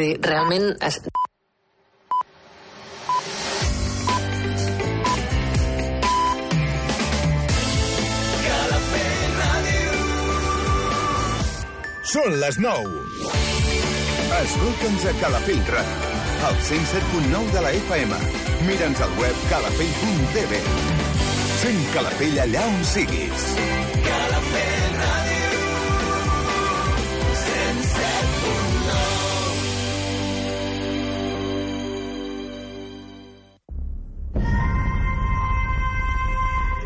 dir, realment... Es... Són les 9. Escolta'ns a Calafell Ràdio, al 107.9 de la FM. Mira'ns al web calafell.tv. Sent Calafell allà on siguis. Calafell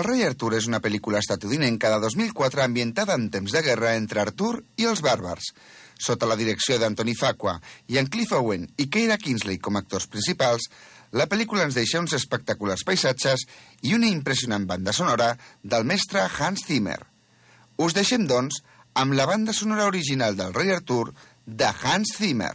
El rei Artur és una pel·lícula estatudinenca de 2004 ambientada en temps de guerra entre Artur i els bàrbars. Sota la direcció d'Anthony Facua i en Cliff Owen i Keira Kingsley com a actors principals, la pel·lícula ens deixa uns espectaculars paisatges i una impressionant banda sonora del mestre Hans Zimmer. Us deixem, doncs, amb la banda sonora original del rei Artur de Hans Zimmer.